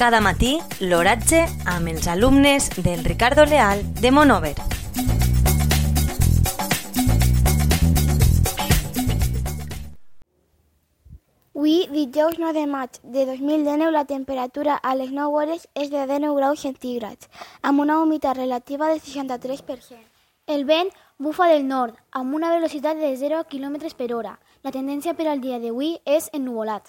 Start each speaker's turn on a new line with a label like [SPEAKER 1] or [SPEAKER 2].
[SPEAKER 1] Cada matí, l'oratge amb els alumnes del Ricardo Leal de Monover.
[SPEAKER 2] Avui, dijous 9 de maig de 2019, la temperatura a les 9 hores és de 19 graus centígrads, amb una humitat relativa del 63%.
[SPEAKER 3] El vent bufa del nord, amb una velocitat de 0 km per hora. La tendència per al dia d'avui és ennuvolat.